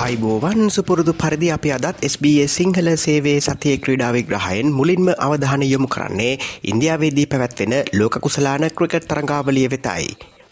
අයිබෝවන් සුපුරුදු පරිදි අපි අදත් SBS සිංහල සේවේ සතිය ක්‍රීඩා විග්‍රහයෙන් මුලින්ම අවධානය යොමු කරන්නේ ඉන්දියාවේදී පැවැත්වෙන ලෝක කුසලාන ක්‍රිකට් තරඟාවලිය වෙතයි.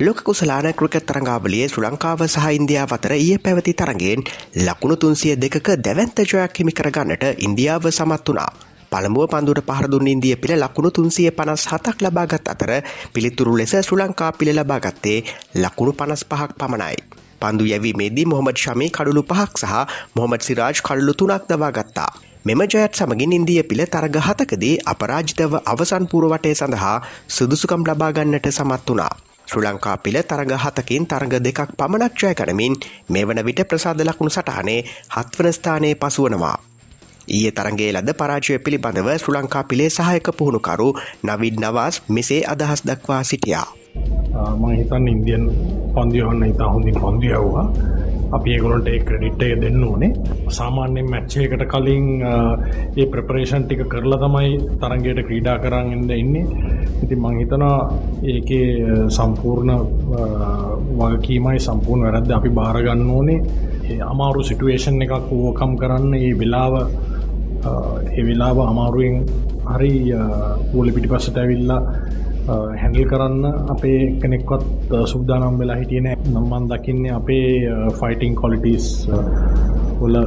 ලෝක කුසලාන ක්‍රිකට් තරඟාවලියේ ශ්‍රී ලංකාව සහ ඉන්දියාව අතර ඊයේ පැවති තරගෙන් ලකුණු 302ක දැවැන්ත ජයක් හිමි කරගන්නට ඉන්දියාව සමත් වුණා. පළමුුව පන්දුට පහරදුන් ඉන්දිය පිළ ලකුණු තුන්සිය පනස් හතක් ලබාගත් අතර පිළිතුරු ලෙස ශ්‍රී ලංකා පිළ ලබාගත්තේ ලකුණු පනස් පහක් පමණයි. පන්දු යැවීමේදී මොහොමඩ් ශමී කඩුළු පහක් සහ මොහොමඩ් සිරාජ් කඩුළු තුනක් දවා ගත්තා. මෙම ජයත් සමගින් ඉන්දිය පිළ තරග හතකදී අපරාජිතව අවසන් පුරවටය සඳහා සුදුසුකම් ලබාගන්නට සමත් වනා. ශ්‍රී ලංකා පිළ තරග හතකින් තරග දෙකක් පමණක් ජය කරමින් මේ වන විට ප්‍රසාද ලකුණු සටහනේ හත්වන ස්ථානයේ පසුවනවා. ඊය තරගේ ලද පරාජය පිළිබඳව ශ්‍රී ලංකා පිළේ සහයක පුහුණුකරු නවිඩ් නවාස් මෙසේ අදහස් දක්වා සිටියා. මම හිතන්නේ ඉන්දියන් පන්දු යවන්න ඉතා හොඳින් පන්දු යවුවා. අපි ඒගොල්ලන්ට ඒ ක්‍රෙඩිට් එක දෙන්න ඕනේ. සාමාන්‍යයෙන් මැච් එකකට කලින් ඒ ප්‍රෙපරේෂන් ටික කරලා තමයි තරගයට ක්‍රීඩා කරන් ඉන්නේ. ඉතින් මම හිතනවා ඒකේ සම්පූර්ණ වගකීමයි සම්පූර්ණ වැරද්ද අපි බාර ගන්න ඕනේ. ඒ අමාරු සිටුේෂන් එකක් ඕවකම් කරන්න ඒ වෙලාව ඒ වෙලාව අමාරුවෙන් හරි පූලි පිටිපස්සට ඇවිල්ලා හැඩල් කරන්න අපේ කෙනෙක්වත් සුද්දානම් වෙලා හිටියන නම්මන් දකින්නේ අපේ ෆයිටිං කොලිටස් වල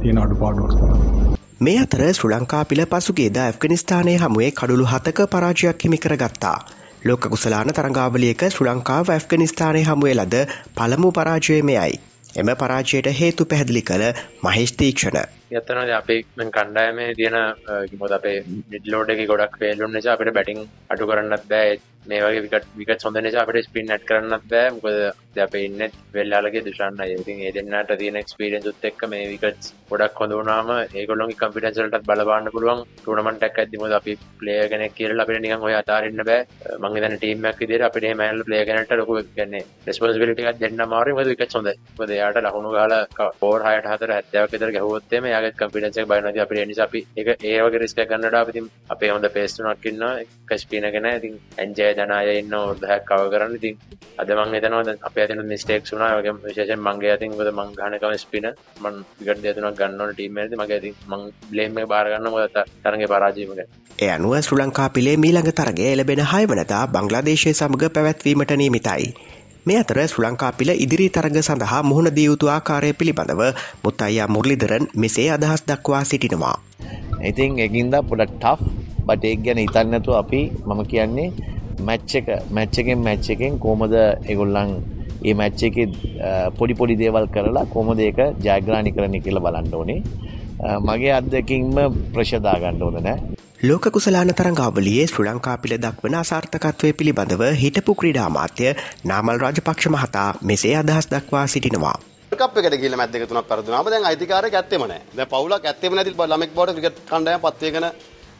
තියෙන අඩු පාඩුවක් කරන්න. මේ අතර ශ්‍රී ලංකා පිළ පසුගේද ඇෆ්ගනිස්ථානය හමුවේ කඩුළු හතක පරාජයක් හිමි කරගත්තා. ලෝක කුසලාන තරංගාවලියක ශ්‍රී ලංකාව ඇෆ්ගනිස්ථානය හමුවේ ලද පළමු පරාජය මෙයයි. එම පරාජයට හේතු පැහැදිලි කළ මහිෂ් තීක්ෂණ. ඇත්තනද අපේ කණ්ඩායමේ තියෙන මොද අපේ මිඩ්ලෝඩ එක ගොඩක් පේලුන් නිසා අපිට බැටිං අඩු කරන්නත් බෑ. මේ වගේ විකට විකත් හොඳ නිසා අපිට ස්පින් නැට් කරන්නත් බෑ. මොකද අප ඉන්න වෙල්ලාලගේ දුෂන්න ඉතින් ඒ දෙන්නට තියෙන එක්ස්පීරියන්ස් උත් එක්ක මේ විකට් ගොඩක් හොඳ වුණාම ඒගොල්ලොන්ගේ කම්පියුටර්ස් වලටත් බලපාන්න පුළුවන්. ටූර්නමන්ට් එකක් ඇද්දි මොකද අපි ප්ලේයර් කෙනෙක් කියලා අපිට නිකන් ඔය අතාරින්න බෑ. මම හිතන්නේ ටීම් එකක් විදිහට අපිට එහෙම ඇල්ල ප්ලේයර් කෙනෙක්ට ලොකු කියන්නේ රෙස්පොන්සිබිලිටි එකක් දෙන්න අමාරුයි. මොකද විකට් හොඳයි. මොකද එයාට ලකුණු ගහලා 4 6 4 70ක් විතර ගැහුවොත් එමේ එයාගේ කම්පියුටර්ස් එක බය නැති අපිට ඒ නිසා අපි ඒක ඒ වගේ රිස්ක් එකක් ගන්නට අපි ඉතින් අපේ හොඳ පේස් තුනක් ඉන්නවා. එක ස්පීනර් කෙනා ඉතින් එන්ජය දනාය ඉන්න ඔර්ධයක් කවර් කරන්න. ඉතින් අද මම හිතනවා දැන් අපේ අතින් මිස්ටේක්ස් වුණා. ඒ වගේම විශේෂයෙන් මගේ අතින් මොකද මං ගහන කම ස්පීනර් මං විකට් දෙක තුනක් ගන්න ඕන ටීම් එකේදී? මගේ අතින් මං බ්ලේම් එක බාර ගන්න මොකද තරගේ පරාජයම ගැන ඒ අනුව ශ්‍රී ලංකා පිළේ මීළඟ තරගය එළබෙන හය වනදා බංග්ලාදේශය සමග පැවැත්වීමට නියමිතයි. මේ අතර ශ්‍රී ලංකා පිළ ඉදිරි තරග සඳහා මුහුණ දිය යුතු ආකාරය පිළිබඳව මුත්තයියා මුරලිදරන් මෙසේ අදහස් දක්වා සිටිනවා. ඉතින් එකින්ද පොඩක් ටෆ් බට එක් ගැන ඉතන්නතු අපි මම කියන්නේ මැච්ච එක මැච්ච එකෙන් මැච්ච එකෙන් කෝමද එගොල්ලන් ඒ මැච්ච එක පොඩි පොඩි දේවල් කරලා කොමද ඒක ජයග්‍රාණි කරන කියල බලන්න ඕනේ මගේ අත්දකින්ම ප්‍රශදා ගණ්ඩ ඕන නෑ ලෝක කුසලාන තරංගාවලියේ ශ්‍රී ලංකා පිළ දක්වන අසාර්ථකත්වය පිළිබඳව හිටපු ක්‍රීඩා මාත්‍ය නාමල් රාජපක්ෂ මහතා මෙසේ අදහස් දක්වා සිටිනවා. කප් එකට ගිහලා මැච් දෙක තුනක් පරදුනාම දැන් අයිතිකාරයෙක් ඇත්තෙම නැහැ. දැන් පවුලක් ඇත්තෙම නැති ළමෙක් බවට ක්‍රිකට් කණ්ඩායම පත් වෙගෙන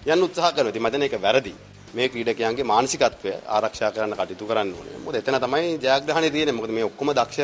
යන්න උත්සාහ කරනවා. ඉතින් මම දැන් ඒක වැරදි. මේ ක්‍රීඩකයන්ගේ මානසිකත්වය ආරක්ෂා කරන්න කටයුතු කරන්න ඕනේ. මොකද එතන තමයි ජයග්‍රහණය තියෙන්නේ. මොකද මේ ඔක්කොම දක්ෂ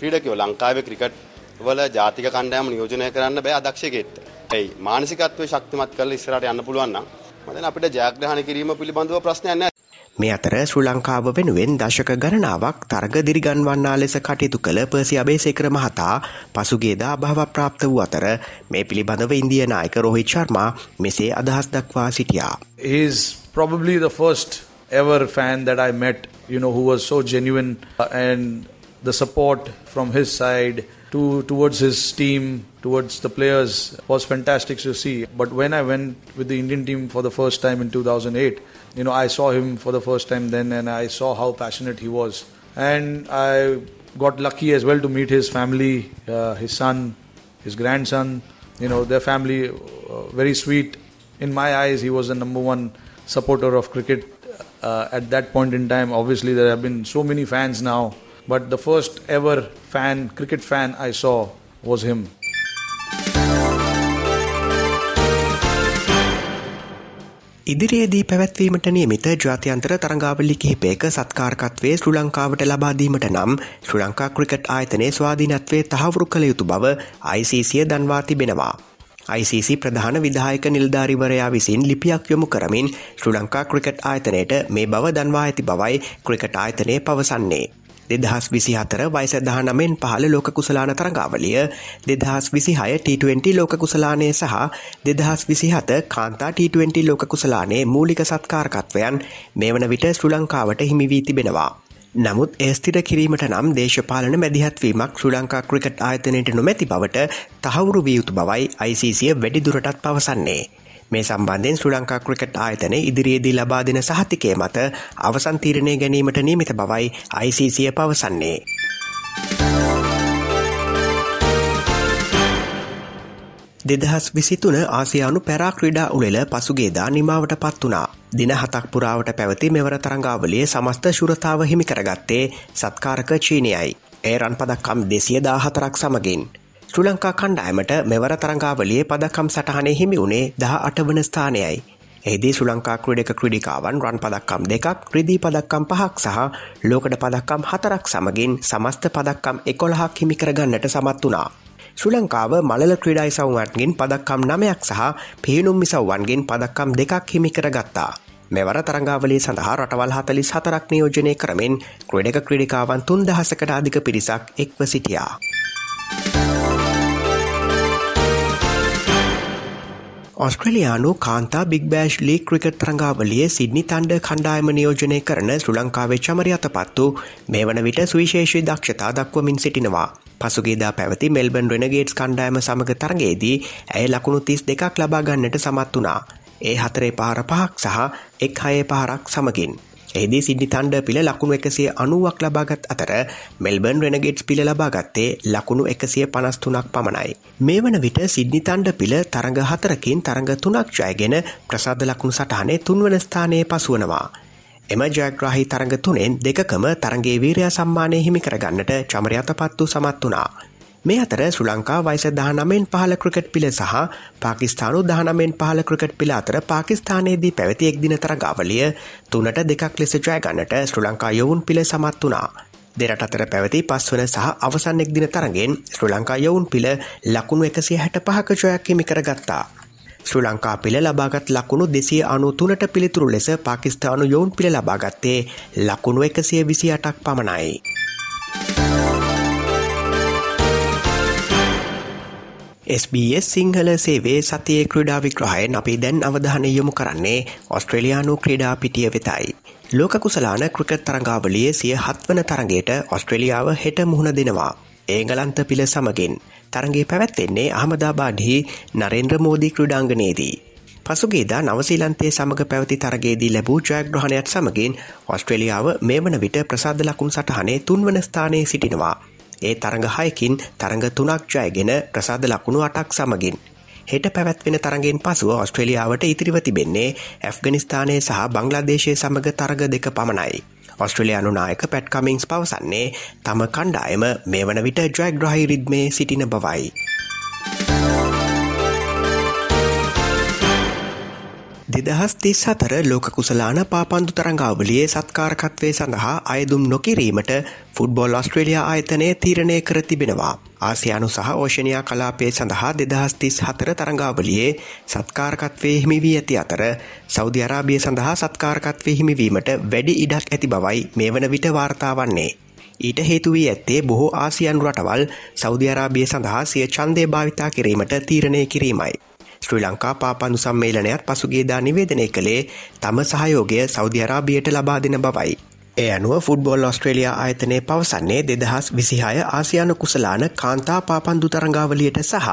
ක්‍රීඩකයෝ ලංකාවේ ක්‍රිකට් වල ජාතික කණ්ඩායම නියෝජනය කරන්න බෑ අදක්ෂයෙක්ට. එයි මානසිකත්වය ශක්තිමත් කරලා ඉස්සරහට යන්න පුළුවන් නම් මම දැන් අපිට ජයග්‍රහණය කිරීම පිළිබඳව ප්‍රශ්නයක් නැහැ. මේ අතර ශ්‍රී ලංකාව වෙනුවෙන් දශක ගණනාවක් තරග දිරිගන්වන්නා ලෙස කටයුතු කළ පර්සි අබේසේකර මහතා පසුගේදා භාව ප්‍රාප්ත වූ අතර මේ පිළිබඳව ඉන්දිය නායක රෝහිත් ශර්මා මෙසේ අදහස් දක්වා සිටියා. He's probably the first ever fan that I met, you know, who was so genuine and the support from his side to towards his team towards the players was fantastic to see but when i went with the indian team for the first time in 2008 you know, I saw him for the first time then and I saw how passionate he was. And I got lucky as well to meet his family, uh, his son, his grandson, you know, their family, uh, very sweet. In my eyes, he was the number one supporter of cricket uh, at that point in time. Obviously, there have been so many fans now but the first ever fan, cricket fan I saw was him. ඉදිරියේදී පැවැත්වීමට නියමිත ජාත්‍යන්තර තරඟාවලි කිහිපයක සත්කාරකත්වයේ ශ්‍රී ලංකාවට ලබාදීමට නම් ශ්‍රී Lanka cricket ආයතනයේ ස්වාධීනත්වයේ තහවුරු කළ යුතු බව ICC දන්වා තිබෙනවා. ICC ප්‍රධාන විදායක නිල්ධාරිවරයා විසින් ලිපියක් යොමු කරමින් ශ්‍රී ලංකා ක්‍රිකට් ආයතනයට මේ බව දන්වා ඇති බවයි ක්‍රිකට් ආයතනය පවසන්නේ. දෙදහස් විසි හතර වයිස දහනමෙන් පහළ ලෝක කුසලාන තරඟාවලිය දෙදහස් විසිහය T20 ලෝක කුසලානය සහ දෙදහස් විසිහත කාන්තා T20 ලෝක කුසලානේ මූලික සත්කාරකත්වයන් මේ වන විට ශ්‍රී ලංකාවට හිමිවී තිබෙනවා. නමුත් ඒස්තිර කිරීමට නම් දේශපාලන මැදිහත්වීමක් ශ්‍රී ලංකා ක්‍රිකට් ආයතනයට නොමැති බවට තහවුරු වියයුතු බවයි ICසිය වැඩිදුරටත් පවසන්නේ. මේ සම්බන්ධයෙන් ශ්‍රී ලංකා ක්‍රිකට් ආයතන ඉදිරියේදී ලබා දෙන සහතිකය මත අවසන් තීරණය ගැනීමට නියමිත බවයි ICසිය පවසන්නේ. දෙදහස් විසිතුන ආසියානු පැරා ක්‍රඩා උළෙල පසුගේදා නිමාවට පත් වනා. දින හතක් පුරාවට පැවති මෙවර තරංගාවලිය සමස්ත ශුරතාව හිමිකරගත්තේ සත්කාරක චීනයයි. ඒ රන් පදක්කම් දෙසිය දාහතරක් සමගින්. ශ්‍රී ලංකා කණ්ඩායමට මෙවර තරංගාවලියේ පදකම් සටහනේ හිමි වුණේ දහ අටවන ස්ථානයයි. එහිදී ශ්‍රී ලංකා ක්‍රීඩක ක්‍රඩිකාවන් රන් පදක්කම් දෙකක් ක්‍රදී පදක්කම් පහක් සහ ලෝකඩ පදක්කම් හතරක් සමගින් සමස්ත පදක්කම් එකොළහක් හිමිකරගන්නට සමත් වනා. ශ්‍රී ලංකාව මලල ක්‍රඩයි සවන්ගෙන් පදක්කම් නමයක් සහ පිහිනුම් මිසව්වන්ගෙන් පදක්කම් දෙකක් හිමිකර ගත්තා. මෙවර තරංගාවලේ සඳහා රටවල් හතලිස් හතරක් නියෝජනය කරමින් ක්‍රඩක ක්‍රඩිකාවන් තුන් දහසකට අධික පිරිසක් එක්ව සිටියා. ඔස්ට්‍රලයානු කාන්තා බික් බෑෂ් ලී ක්‍රිකට් තරංගාවලිය සිද්නි තන්ඩ කණ්ඩායම නියෝජනය කරන ශ්‍ර ලංකාවේ චමරි අතපත්තු මේ වන විට සුවිශේෂී දක්ෂතා දක්වමින් සිටිනවා. පසුගේදා පැවති මෙල්බන් රෙනගේට්ස් කණ්ඩායම සමඟ තරගේදී ඇය ලකුණු තිස් දෙකක් ලබාගන්නට සමත් වනා. ඒ හතරේ පහර පහක් සහ එක් හයේ පහරක් සමගින්. එහිදී සිඩ්නි තන්ඩ පිළ ලකුණු එකසිය අනුවක් ලබාගත් අතර මෙල්බර්න් රෙනගෙට්ස් පිළ ලබාගත්තේ ලකුණු එකසිය පනස්තුනක් පමණයි. මේ වන විට සිඩ්නි තන්ඩ පිළ තරඟ හතරකින් තරඟ තුනක් ජයගෙන ප්‍රසාද ලකුණු සටහනේ තුන්වන ස්ථානයේ පසුවනවා. එම ජයග්‍රාහි තරඟ තුනෙන් දෙකම තරගේ වීරයා සම්මානය හිමි කරගන්නට චමරයතපත්තු සමත් වනා. මේ අතර ශ්‍රී ලංකා වයිස දහනමෙන් පහල ක්‍රිකට් පිල සහ පාකිස්ානු දහනමෙන් පහල ක්‍රිකට් පිළ අතර පාකිස්ානයේදී පැවති එක් දින තරගාවලිය තුනට දෙකක් ලෙස ජයගන්නට ශ්‍රී ලංකා යොවුන් පිළ සමත් වනා. දෙරට අතර පැවති පස්වන සහ අවසන් එක් දින තරගෙන් ශ්‍රී ලංකා යොවුන් පිළ ලකුණු එකසිය හැට පහක ජොයක් හිමි කරගත්තා. ශ්‍රී ලංකා පිළ ලබාගත් ලකුණු දෙසිය අනු තුනට පිළිතුරු ලෙස පාකිස්ානු යොවුන් පිළ ලබාගත්තේ ලකුණු එකසිය විසි අටක් පමණයි. SBS සිංහල සේවේ සතියේ ක්‍රඩා විග්‍රහයෙන් අපි දැන් අවධානය යොමු කරන්නේ ඔස්ට්‍රලයානු ක්‍රඩා පිටිය වෙතයි. ලෝක කුසලාන ක්‍රිකට් තරංගාවලිය සිය හත්වන තරගේට ඔස්ට්‍රලියාව හෙට මුහුණ දෙනවා. ඒගලන්ත පිළ සමගින් තරගේ පැවැත්වෙන්නේ අහමදාබාඩහි නරේන්ද්‍ර මෝදී ක්‍රඩාංගනයේදී. පසුගේදා නවසීලන්තේ සමඟ පැවති තරගේදී ලැබූ ජයග්‍රහණයක් සමගින් ඔස්ට්‍රලියාව මේ වන විට ප්‍රසාද ලකුණු සටහනේ තුන්වන ස්ථානයේ සිටිනවා. ඒ තරඟ හයකින් තරඟ තුනක් ජයගෙන ප්‍රසාද ලකුණු අටක් සමගින්. හෙට පැවැත්වෙන තරගෙන් පසුව ඔස්ට්‍රලියාවට ඉතිරිව තිබෙන්නේ ඇෆ්ගනිස්ථානය සහ බංගලාදේශය සමඟ තරග දෙක පමණයි. ඔස්ට්‍රලයානු නායක පැට්කමින්ස් පවසන්නේ තම කණ්ඩායම මේ වන විට ජයග්‍රහහි රිද්මේ සිටින බවයි. දෙදහස් තිස් හතර ලෝක කුසලාන පාපන්දු තරංගාවලියේ සත්කාරකත්වය සඳහා අයදුම් නොකිරීමට ෆුඩ්බෝල් ඔස්ට්‍රේලියයා ආයතනය තීරණය කර තිබෙනවා. ආසියානු සහ ඕෂණයා කලාපේ සඳහා දෙදහස් තිස් හතර තරංගාවලියේ සත්කාරකත්වය හිමිවී ඇති අතර සෞධ අරාබිය සඳහා සත්කාරකත්වය හිමිවීමට වැඩි ඉඩක් ඇති බවයි මේ වන විට වාර්තාවන්නේ. ඊට හේතුවී ඇත්තේ බොහෝ ආසියන් රටවල් සෞධ අරාබිය සඳහා සිය චන්දය භාවිතා කිරීමට තීරණය කිරීමයි. ශ්‍රී ලංකා පාපන්දු සම්මේලනයත් පසුගේදා නිවේදනය කළේ තම සහයෝගය සෞදි අරාබියට ලබා දෙන බවයි. ඒ අනුව ෆුඩ්බෝල් ඔස්ට්‍රේලයා ආයතනය පවසන්නේ දෙදහස් විසිහය ආසියානු කුසලාන කාන්තා පාපන්දු තරංගාවලියට සහ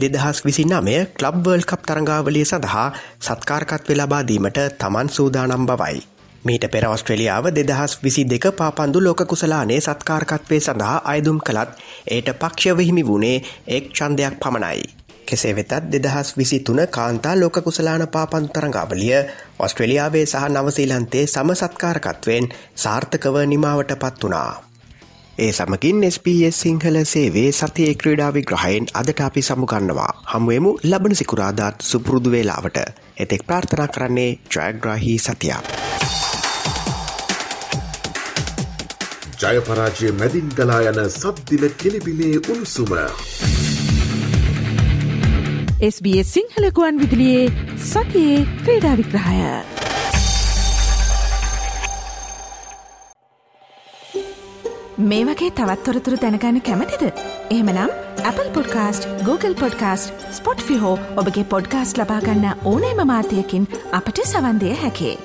දෙදහස් විසි නමය කලබ්වර්ල් කප් තරංගාවලිය සඳහා සත්කාරකත්ව ලබාදීමට තමන් සූදානම් බවයි. මීට පෙර ඔස්ට්‍රලියාව දෙදහස් විසි දෙක පාපන්දු ලෝක කුසලානේ සත්කාරකත්වය සඳහා අයදුම් කළත් ඒට පක්ෂවහිමි වුණේ එක් චන්දයක් පමණයි. කෙසේ වෙතත් දෙදහස් විසි තුන කාන්තා ලෝක කුසලාන පාපන් තරංගාවලිය ඔස්ට්‍රලියාවේ සහ නවසීලන්තේ සම සත්කාරකත්වයෙන් සාර්ථකව නිමාවට පත් වනා. ඒ සමගින් SBS සිංහල සේවේ සතියේ ක්‍රීඩා විග්‍රහයෙන් අදට අපි සමුගන්නවා. හමුවමු ලබන සිකුරාදාත් සුපුරුදු වේලාවට. එතෙක් ප්‍රාර්ථනා කරන්නේ ජයග්‍රාහී සතියක්. ජයපරාජය මැදින් ගලා යන සබ්දින කෙලිබිලේ උණුසුම. SBS සිංහලකුවන් විදිලියේ සතියේ ක්‍රීඩා විග්‍රහය. මේ වගේ තවත්තොරතුරු දැනගන්න කැමතිද. එහමනම් Apple podcast Google podcast Spotify ඔබගේ පොඩ්කාස්ට ලබාගන්න ඕනෑම මාතයකින් අපට සවන්දය හැකේ.